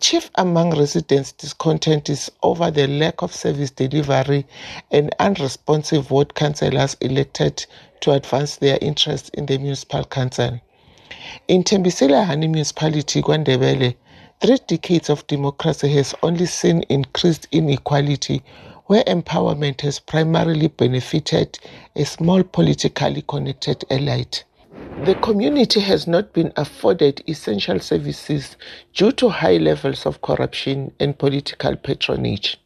Chief among residents' discontent is over the lack of service delivery and unresponsive ward councillors elected to advance their interests in the municipal council. In Thembisile municipality, KwaNdebele, three decades of democracy has only seen increased inequality where empowerment has primarily benefited a small politically connected elite. The community has not been afforded essential services due to high levels of corruption and political patronage.